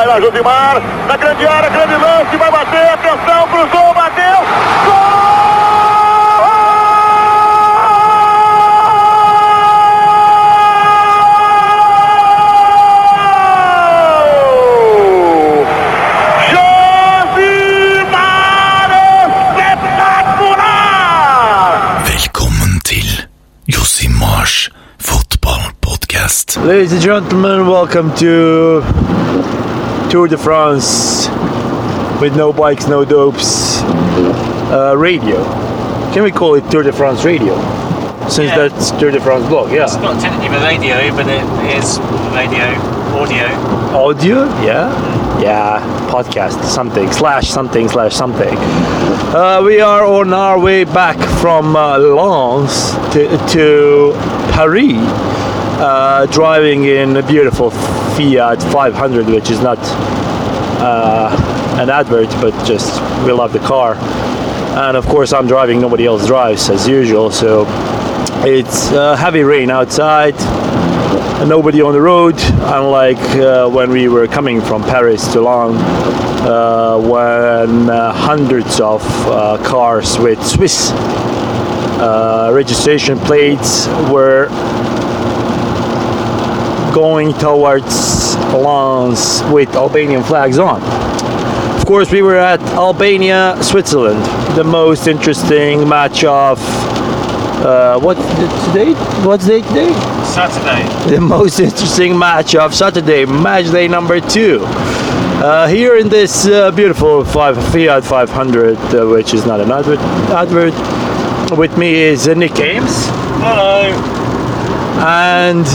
Vai lá, Josimar. Na grande área, grande lance. Vai bater. Atenção, cruzou, bateu. Gol! Fotballpodkast. Ladies and gentlemen, welcome to Tour de France with no bikes, no dopes uh, radio. Can we call it Tour de France radio? Since Yeah. that's Tour de France blog, yeah. It's not technically radio, but it is radio, audio. Audio, yeah, yeah, podcast, something slash something slash something. Uh, we are on our way back from uh, Lens to, to Paris, uh, driving in a beautiful Fiat 500, which is not uh, an advert, but just we love the car. And of course, I'm driving, nobody else drives as usual, so it's uh, heavy rain outside and nobody on the road, unlike uh, when we were coming from Paris to Lyon, uh, when uh, hundreds of uh, cars with Swiss registration plates were going towards Lens with Albanian flags on. Of course, we were at Albania, Switzerland, the most interesting match of uh, what today? What's day today? Saturday. the most interesting match of Saturday, match day number two. Uh, here in this uh, beautiful five, Fiat 500, uh, which is not an advert, advert. With me is uh, Nick Ames Hello. and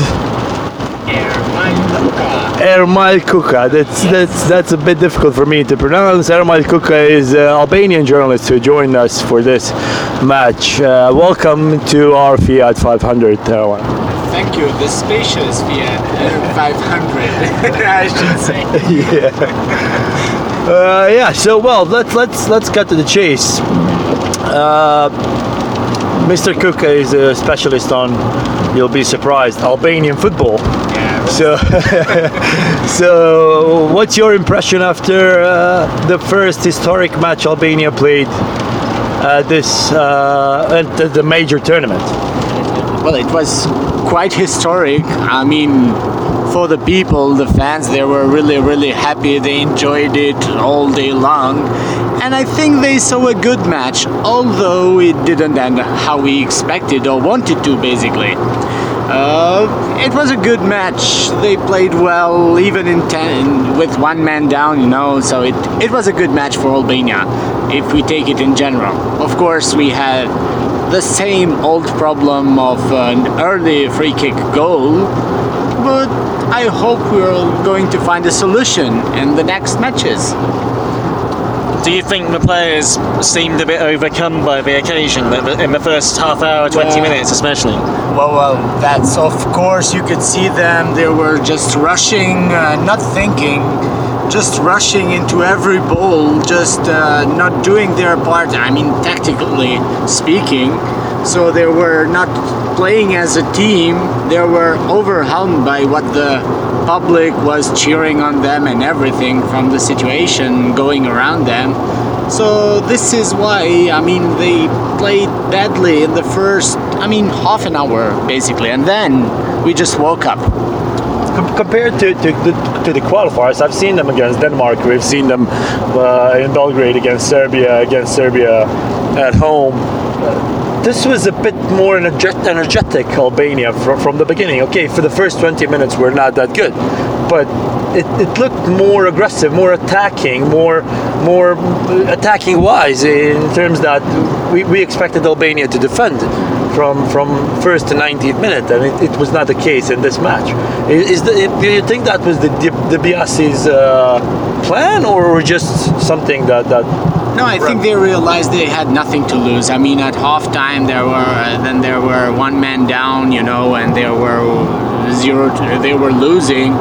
Ermal Kuka. That's that's that's a bit difficult for me to pronounce. Ermal Kuka is an Albanian journalist who joined us for this match. Uh, welcome to our Fiat 500, Ermal. Thank you. The spacious Fiat 500, I should say. yeah. Uh, yeah. So well, let's let's let's cut to the chase. Uh, Mr. Kuka is a specialist on, you'll be surprised, Albanian football. Yeah. So, so what's your impression after uh, the first historic match Albania played uh, this uh, at the, the major tournament? Well, it was quite historic. I mean, for the people, the fans, they were really, really happy. They enjoyed it all day long. And I think they saw a good match, although it didn't end how we expected or wanted to, basically. Uh, it was a good match. They played well, even in ten with one man down, you know. So it it was a good match for Albania, if we take it in general. Of course, we had the same old problem of an early free kick goal, but I hope we're going to find a solution in the next matches. Do you think the players seemed a bit overcome by the occasion in the first half hour, 20 Yeah. minutes especially? Well, well, that's of course you could see them. They were just rushing, uh, not thinking, just rushing into every ball, just uh, not doing their part. I mean, tactically speaking. So they were not playing as a team. They were overwhelmed by what the public was cheering on them and everything from the situation going around them. So this is why I mean they played badly in the first I mean half an hour basically and then we just woke up. Com- compared to, to, the, to the qualifiers, I've seen them against Denmark. We've seen them uh, in Belgrade against Serbia, against Serbia at home. Uh, this was a bit more energet- energetic Albania from, from the beginning. Okay, for the first 20 minutes, we're not that good, but it, it looked more aggressive, more attacking, more more attacking wise in terms that we, we expected Albania to defend from from first to 19th minute, and it, it was not the case in this match. Is, is the, do you think that was the De Biasi's uh, plan, or just something that that No, I think they realized they had nothing to lose. I mean, at halftime there were uh, then there were one man down, you know, and there were zero. To, they were losing,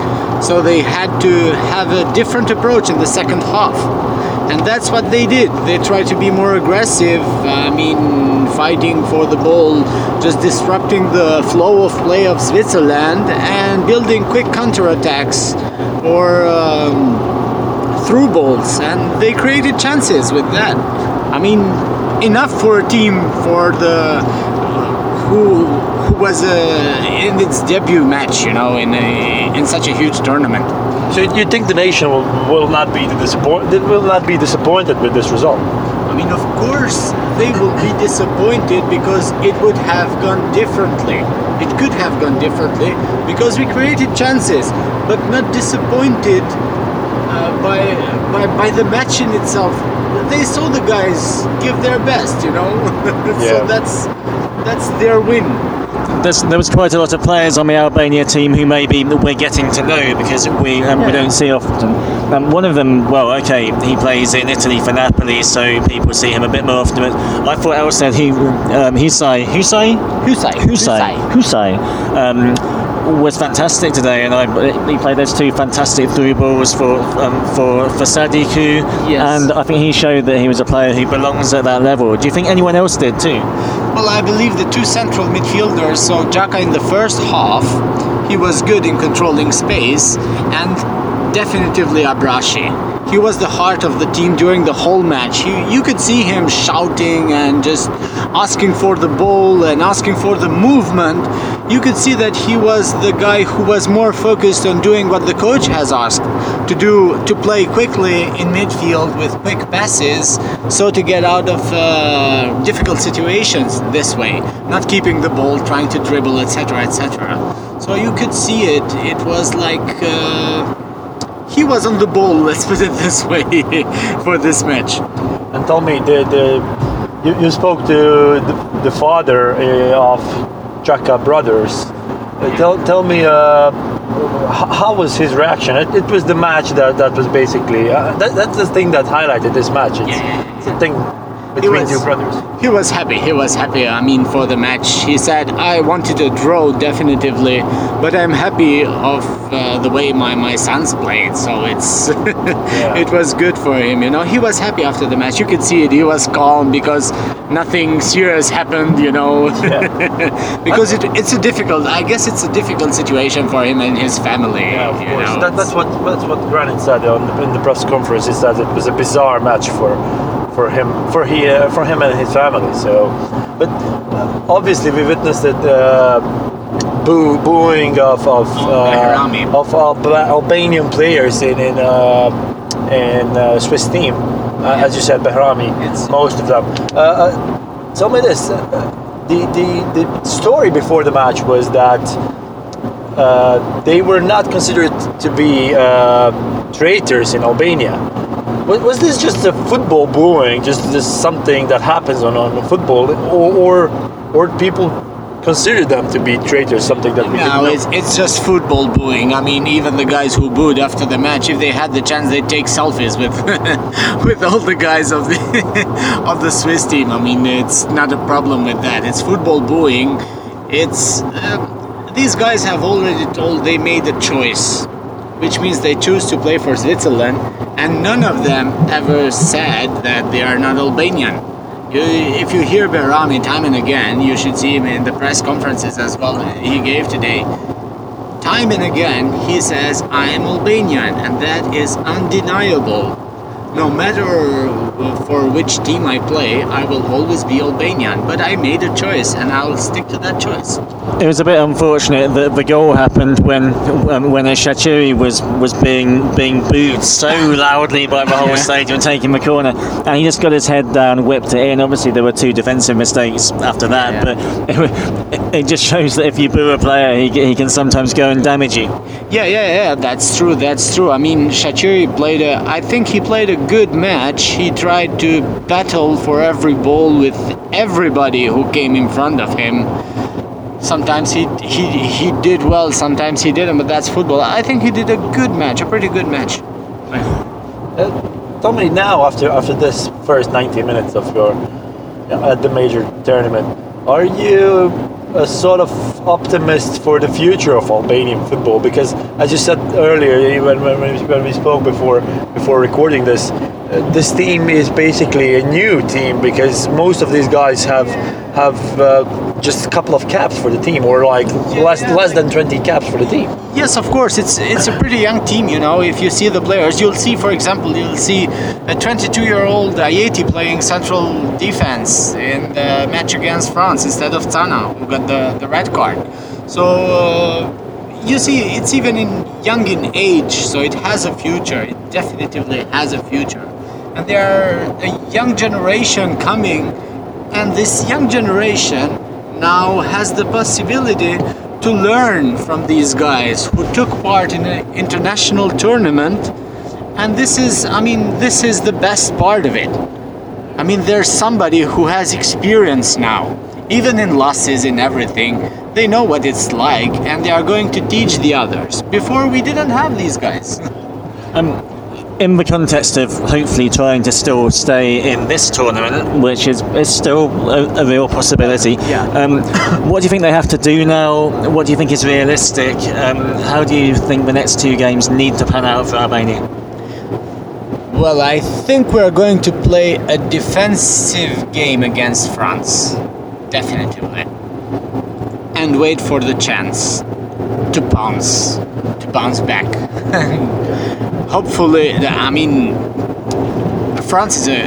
so they had to have a different approach in the second half, and that's what they did. They tried to be more aggressive. I mean, fighting for the ball, just disrupting the flow of play of Switzerland, and building quick counterattacks or. Um, through balls, and they created chances with that. I mean, enough for a team for the who who was uh, in its debut match, you know, in a, in such a huge tournament. So you think the nation will, will not be disappointed? Will not be disappointed with this result? I mean, of course, they will be disappointed because it would have gone differently. It could have gone differently because we created chances, but not disappointed uh, by, by by the match in itself. They saw the guys give their best, you know. Yeah. so that's that's their win. There's, there was quite a lot of players on the Albania team who maybe we're getting to know because we um, we don't see often. Um, one of them, well, okay, he plays in Italy for Napoli, so people see him a bit more often. But I thought Elseid, he, um, Hysaj, Hysaj, Hysaj, Hysaj, Hysaj, um, was fantastic today, and I, he played those two fantastic through balls for um, for for Sadiku, Yes. and I think he showed that he was a player who belongs at that level. Do you think anyone else did too? Well, I believe the two central midfielders, so Xhaka in the first half, he was good in controlling space, and definitively Abrashi. He was the heart of the team during the whole match. You, you could see him shouting and just asking for the ball and asking for the movement. You could see that he was the guy who was more focused on doing what the coach has asked to do to play quickly in midfield with quick passes, so to get out of uh, difficult situations this way, not keeping the ball, trying to dribble, etc., etc. So you could see it. It was like uh, he was on the ball. Let's put it this way for this match. And tell me, the, the you, you spoke to the, the father uh, of Xhaka brothers. Uh, tell, tell me, uh, how was his reaction? It, it was the match that, that was basically uh, that, that's the thing that highlighted this match. It's, it's the thing between was- brothers. He was happy. He was happy. I mean, for the match, he said, "I wanted a draw definitively, but I'm happy of uh, the way my, my sons played. So it's it was good for him. You know, he was happy after the match. You could see it. He was calm because nothing serious happened. You know, because it, it's a difficult. I guess it's a difficult situation for him and his family. Yeah, of you course. know. That, that's what that's what Granit said on the, in the press conference. Is that it was a bizarre match for for him for he uh, for him and his family. So, but uh, obviously we witnessed it. Uh, boo, booing of of, uh, of Alba- Albanian players in in uh, in uh, Swiss team, uh, as you said, Behrami, It's- most of them. Uh, uh, tell me this: uh, the, the the story before the match was that uh, they were not considered to be uh, traitors in Albania. Was, was this just a football booing, just just something that happens on, on football, or, or or people consider them to be traitors, something that we No, it's, it's just football booing. I mean, even the guys who booed after the match, if they had the chance, they'd take selfies with with all the guys of the of the Swiss team. I mean, it's not a problem with that. It's football booing. It's um, these guys have already told they made a choice, which means they choose to play for Switzerland, and none of them ever said that they are not Albanian. If you hear Behrami time and again, you should see him in the press conferences as well he gave today. Time and again, he says, I am Albanian, and that is undeniable. No matter uh, for which team I play, I will always be Albanian. But I made a choice, and I'll stick to that choice. It was a bit unfortunate that the goal happened when um, when Shaqiri was was being being booed so loudly by the whole Yeah. stadium, taking the corner, and he just got his head down, whipped it in. Obviously, there were two defensive mistakes after that, Yeah. but it, wa- it just shows that if you boo a player, he, he can sometimes go and damage you. Yeah, yeah, yeah. That's true. That's true. I mean, Shaqiri played a. I think he played a good match. He tried to battle for every ball with everybody who came in front of him. Sometimes he he he did well. Sometimes he didn't. But that's football. I think he did a good match. A pretty good match. Uh, tell me now, after after this first 90 minutes of your uh, at the major tournament, are you a sort of optimist for the future of Albanian football? Because as you said earlier, when, when, we- when we spoke before before recording this, this team is basically a new team because most of these guys have have uh, just a couple of caps for the team or like less less than 20 caps for the team. Yes, of course. It's it's a pretty young team. You know, if you see the players, you'll see, for example, you'll see a 22-year-old Ajeti playing central defense in the match against France instead of Cana, who got the, the red card. So uh, you see, it's even in young in age, so it has a future. It definitely has a future, and there are a young generation coming, and this young generation now has the possibility to learn from these guys who took part in an international tournament. And this is i mean this is the best part of it. I mean there's somebody who has experience now even in losses and everything. They know what it's like and they are going to teach the others. Before we didn't have these guys in the context of hopefully trying to still stay in this tournament, which is, is still a, a real possibility. Yeah. Um, what do you think they have to do now? What do you think is realistic? Um, how do you think the next two games need to pan out for Albania? well i think we're going to play a defensive game against france definitely, and wait for the chance to bounce to bounce back hopefully i mean france is a,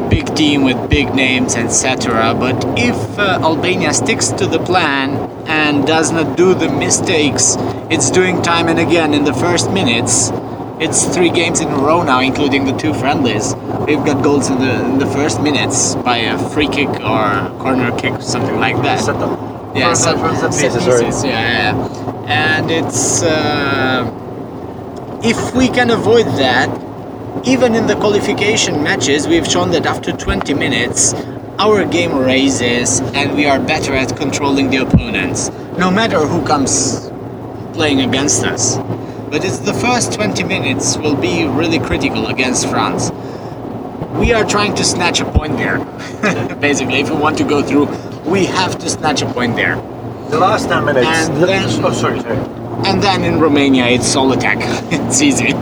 a big team with big names etc but if uh, albania sticks to the plan and does not do the mistakes it's doing time and again in the first minutes it's three games in a row now including the two friendlies we've got goals in the, in the first minutes by a free kick or corner kick something like that Set up. yeah, set, set set pieces, sorry. pieces, yeah, yeah. And it's uh, if we can avoid that, even in the qualification matches, we've shown that after 20 minutes, our game raises and we are better at controlling the opponents, no matter who comes playing against us. But it's the first 20 minutes will be really critical against France. We are trying to snatch a point there. Basically, if we want to go through, we have to snatch a point there. The last 10 minutes. And then- oh, sorry, sorry. And then in Romania, it's sole attack. it's easy.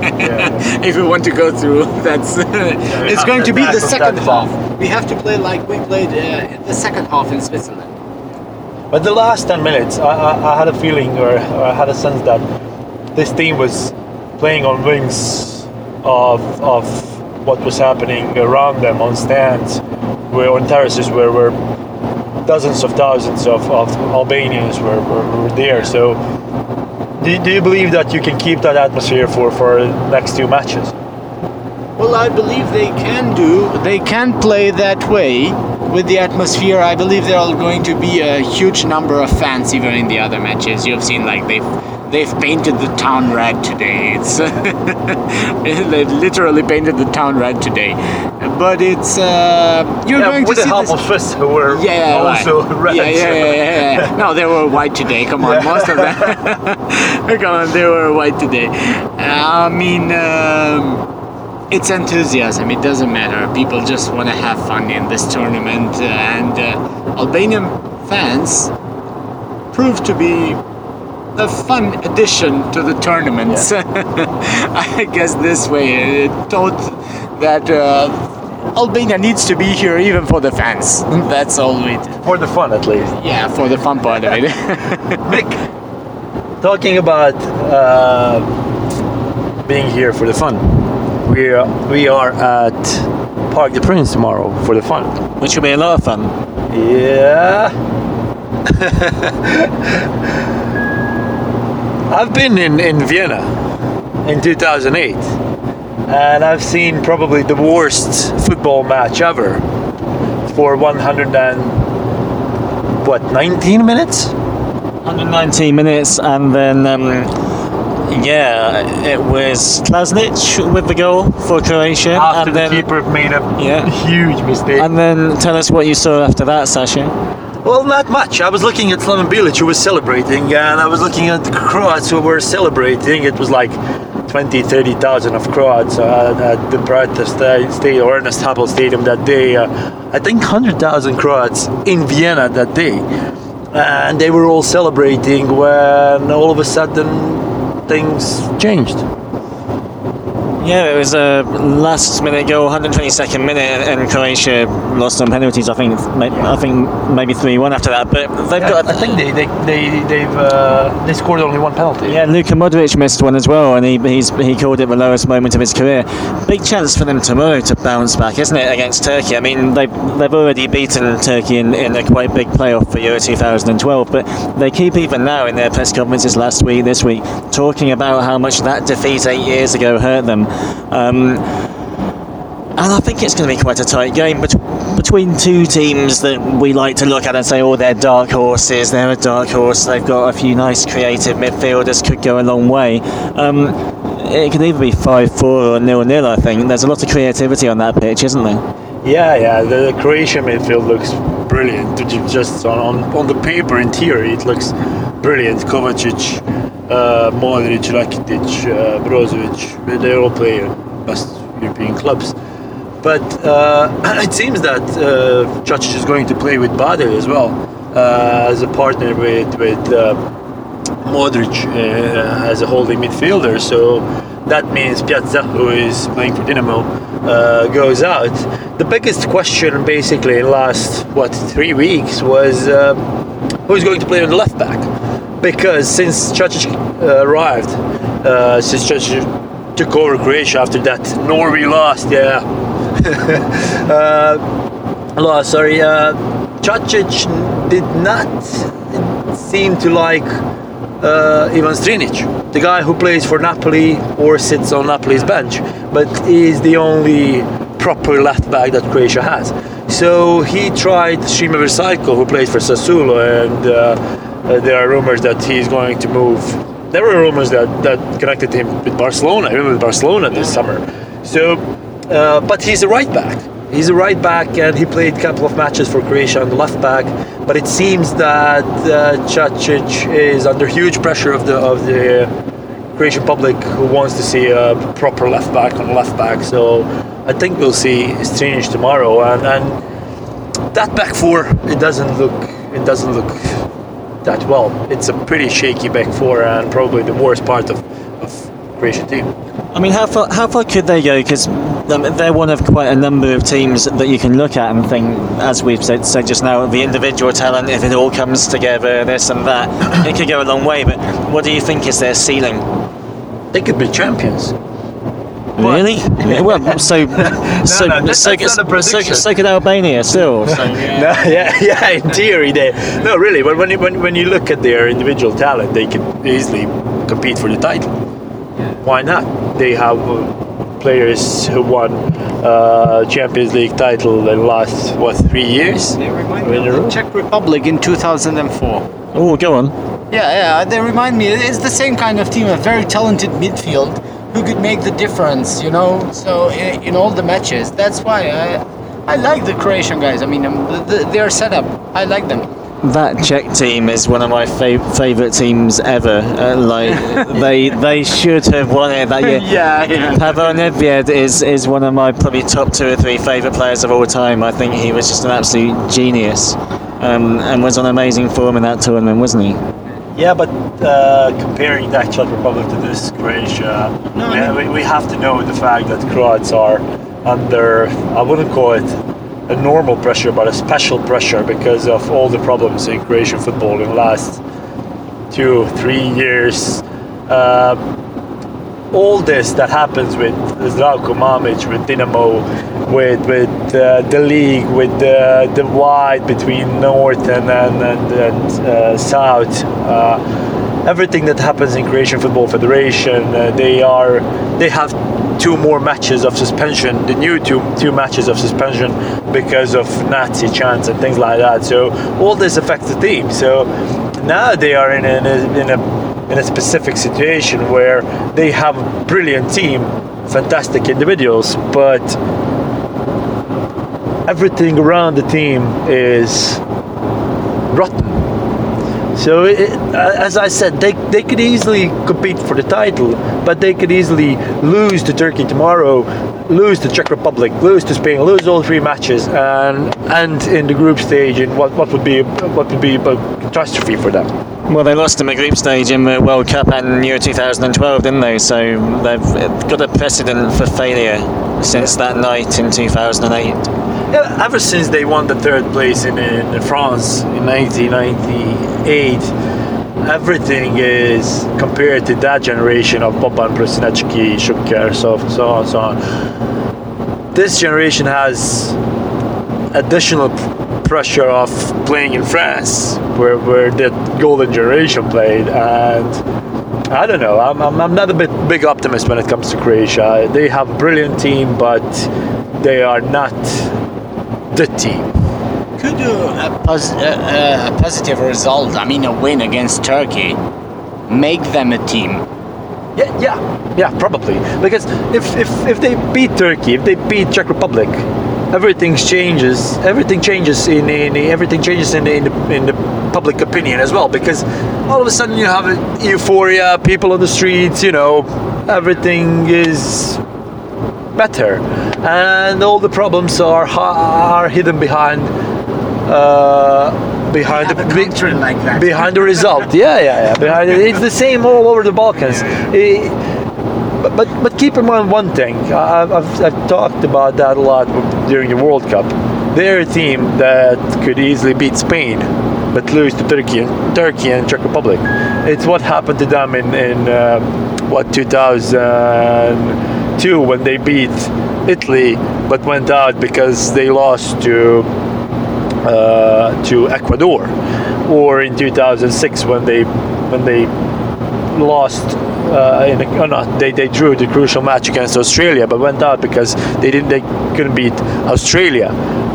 if we want to go through, that's it's going to be the second half. We have to play like we played uh, the second half in Switzerland. But the last 10 minutes, I, I, I had a feeling or, or I had a sense that this team was playing on wings of, of what was happening around them on stands, where on terraces where were dozens of thousands of, of Albanians were, were, were there. So, do, do you believe that you can keep that atmosphere for, for next two matches? Well, I believe they can do. They can play that way with the atmosphere. I believe there are going to be a huge number of fans even in the other matches. You've seen like they've they've painted the town red today. It's they've literally painted the town red today. But it's uh, you're Yeah, going with to the see help this- of us who were yeah, yeah, also right. red. Yeah, yeah, yeah, yeah, yeah. No, they were white today. Come on, most of them. Come on, they were white today. I mean, um, it's enthusiasm. It doesn't matter. People just want to have fun in this tournament, and uh, Albanian fans proved to be a fun addition to the tournaments. I guess this way it taught that uh, Albania needs to be here even for the fans. That's all we do. For the fun, at least. Yeah, for the fun part of it. Nick, talking about uh, being here for the fun, we are, we are at Parc des Princes tomorrow for the fun. Which will be a lot of fun. Yeah. I've been in, in Vienna in 2008 and I've seen probably the worst football match ever for 100 and what 19 minutes 119 minutes, and then um, yeah, it was Klasnic with the goal for Croatia, after and the then keeper made a Yeah. huge mistake. and then tell us what you saw after that, Sasha. Well, not much. I was looking at Slaven Bilic who was celebrating, and I was looking at the Croats who were celebrating. It was like 20, 30,000 of Croats uh, at the Bratislava sta- Stadium or Ernst Happel Stadium that day. Uh, I think 100,000 Croats in Vienna that day. And they were all celebrating when all of a sudden things changed. Yeah, it was a last minute goal, 122nd minute, and Croatia lost on penalties. I think, I think maybe three one after that. But they've got. I think they they they they've uh, they scored only one penalty. Yeah, Luka Modric missed one as well, and he he's, he called it the lowest moment of his career. Big chance for them tomorrow to bounce back, isn't it, against Turkey? I mean, they've they've already beaten Turkey in, in a quite big playoff for Euro 2012, but they keep even now in their press conferences last week, this week, talking about how much that defeat eight years ago hurt them. Um, and I think it's going to be quite a tight game bet- between two teams that we like to look at and say, oh, they're dark horses, they're a dark horse, they've got a few nice creative midfielders, could go a long way. Um, it could either be 5 4 or nil nil, I think. There's a lot of creativity on that pitch, isn't there? Yeah, yeah. The Croatian midfield looks brilliant. Just on, on, on the paper, in theory, it looks brilliant. Kovacic, uh, Modric, Rakitic, uh, Brozovic, they all play in best European clubs. But uh, it seems that uh, is going to play with Badelj as well uh, as a partner with with uh, Modric uh, as a holding midfielder. So that means Pjaca, who is playing for Dinamo, goes out. The biggest question, basically, in last what three weeks was uh, who's going to play on the left back, because since Cacic uh, arrived, uh, since Cacic took over Croatia after that Norway lost, yeah, uh, lost. Sorry, uh, did not seem to like uh, Ivan Strinic, the guy who plays for Napoli or sits on Napoli's bench, but is the only proper left back that Croatia has. So he tried Sime Vrsaljko, who plays for Sassuolo, and uh, uh, there are rumors that he's going to move. There were rumors that, that connected him with Barcelona, even with Barcelona this summer. So, uh, but he's a right back. He's a right back, and he played a couple of matches for Croatia on the left back. But it seems that uh, Cacic is under huge pressure of the of the Croatian public, who wants to see a proper left back on left back. So I think we'll see Strinic tomorrow, and, and that back four it doesn't look it doesn't look that well. It's a pretty shaky back four, and probably the worst part of of Croatian team. I mean, how far how far could they go? Because um, they're one of quite a number of teams that you can look at and think, as we've said, said just now, the individual talent, if it all comes together, this and that, it could go a long way. But what do you think is their ceiling? They could be champions. Really? Yeah, well, so so no, so, that's so, not a so, prediction. so could Albania still. So, yeah. No, yeah, yeah. In theory, they no, really. But when you, when when you look at their individual talent, they could easily compete for the title. Why not? They have uh, players who won uh, Champions League title in the last what three years? They remind In me of the Czech Republic in 2004. Oh, go on. Yeah, yeah, they remind me. It's the same kind of team, a very talented midfield who could make the difference, you know. So in, in all the matches, that's why I, I like the Croatian guys. I mean, um, the, the, their setup, I like them. That Czech team is one of my fav- favourite teams ever. Uh, like they they should have won it that year. yeah, yeah. Pavel Nedved is, is one of my probably top two or three favourite players of all time. I think he was just an absolute genius um, and was on amazing form in that tournament, wasn't he? Yeah, but uh, comparing that Czech Republic to this Croatia, No, we, I we, we have to know the fact that Croats are under, I wouldn't call it a normal pressure, but a special pressure because of all the problems in Croatian football in the last two, three years. Uh, all this that happens with Zdravko Mamic, with Dinamo, with with uh, the league, with the divide between north and and, and, and uh, south, uh, everything that happens in Croatian Football Federation, uh, they are they have two more matches of suspension, the new two two matches of suspension because of Nazi chants and things like that. So all this affects the team. So now they are in a, in a, in a specific situation where they have a brilliant team, fantastic individuals, but everything around the team is rotten. So, it, as I said, they, they could easily compete for the title, but they could easily lose to Turkey tomorrow, lose to Czech Republic, lose to Spain, lose all three matches, and and in the group stage, in what, what would be what would be a catastrophe for them. Well, they lost in the group stage in the World Cup and Euro 2012, didn't they? So they've got a precedent for failure since that night in 2008. Yeah, ever since they won the third place in, uh, in France in 1998, everything is compared to that generation of Boban, Prosinecki, Suker, so, so on, so on. This generation has additional pressure of playing in France, where, where the golden generation played, and I don't know. I'm, I'm, I'm not a bit big optimist when it comes to Croatia. They have a brilliant team, but they are not the team. Could uh, a, pos- uh, a positive result, I mean a win against Turkey, make them a team? Yeah, yeah, yeah, probably. Because if, if, if they beat Turkey, if they beat Czech Republic, everything changes. Everything changes in, in everything changes in, in, the, in the public opinion as well. Because all of a sudden you have euphoria, people on the streets, you know, everything is better, and all the problems are are hidden behind. Uh, behind the country like that. behind the result yeah yeah yeah behind it's the same all over the balkans Eh, but, but but keep in mind one thing. I- I've, I've, talked about that a lot during the world cup. They're a team that could easily beat spain but lose to turkey and turkey and czech republic. It's what happened to them in in um, what 2002 when they beat italy but went out because they lost to uh, to Ecuador, or in 2006 when they when they lost. Uh, in a, or not, they, they drew the crucial match against Australia, but went out because they didn't they couldn't beat Australia,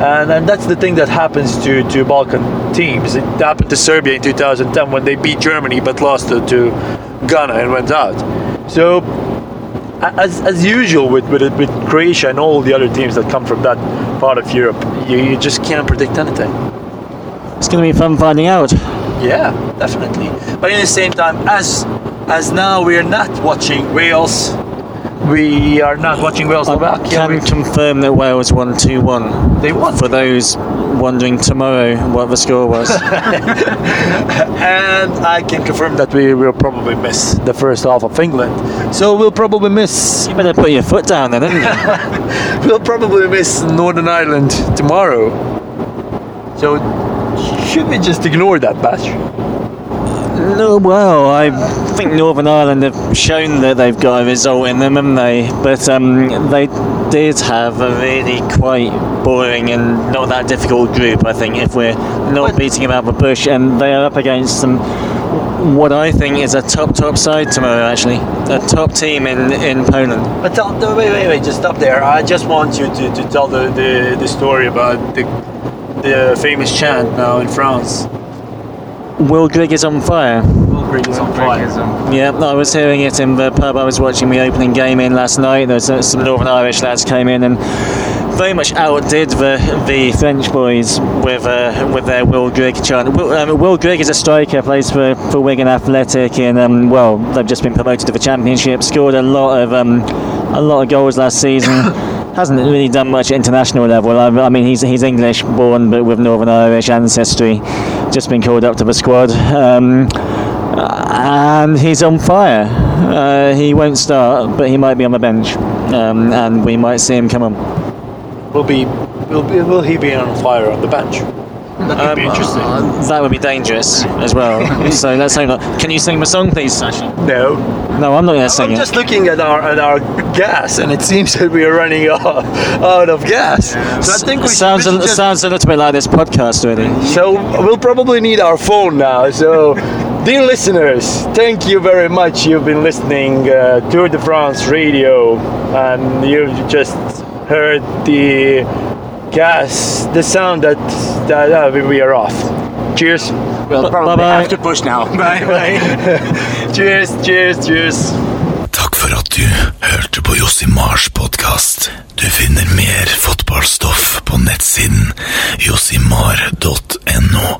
and and that's the thing that happens to, to Balkan teams. It happened to Serbia in 2010 when they beat Germany but lost to, to Ghana and went out. So as, as usual with, with with Croatia and all the other teams that come from that part of Europe, you, you just can't predict anything. It's going to be fun finding out. Yeah, definitely. But in the same time, as as now we are not watching Wales, we are not watching Wales I Slovakia. can we- confirm that Wales won 2 1. They won. For those wondering tomorrow what the score was. and I can confirm that we will probably miss the first half of England. So we'll probably miss you better put your foot down then, didn't you? we'll probably miss Northern Ireland tomorrow. So should we just ignore that match? No, well, I think Northern Ireland have shown that they've got a result in them, haven't they? But um, they did have a really quite boring and not that difficult group, I think, if we're not But- beating about the bush. And they are up against some, what I think is a top, top side tomorrow, actually. A top team in, in Poland. But tell, wait, wait, wait, just stop there. I just want you to, to tell the, the, the story about the, the famous chant now in France. Will Grigg is on fire. Will Grigg is on fire. Yeah, I was hearing it in the pub I was watching the opening game in last night. There was uh, some Northern Irish lads came in and very much outdid the the French boys with uh, with their Will Grigg chant. Will, um, Will Grigg is a striker, plays for, for Wigan Athletic, and um, well, they've just been promoted to the Championship. Scored a lot of um, a lot of goals last season. Hasn't really done much international level. I, I mean, he's he's English born, but with Northern Irish ancestry. Just been called up to the squad. Um, and he's on fire. Uh, he won't start, but he might be on the bench, um, and we might see him come on. Will be will be will he be on fire on the bench? That could be Um, interesting. uh, that would be dangerous as well. so let's hope not. Can you sing the song, please, Sasha? no. No, I'm not going to sing I'm it. just looking at our at our gas, and it seems that we are running out, out of gas. So I think we sounds a, just- sounds a little bit like this podcast already. So we'll probably need our phone now. So, dear listeners, thank you very much. You've been listening uh, Tour de France radio, and you've just heard the gas, the sound that that uh, we- we are off. Cheers. We'll probably bye-bye. have to push now. Bye bye. cheers, cheers, cheers. Takk for at du hørte på Josimars podkast. Du finner mer fotballstoff på nettsiden josimar.no.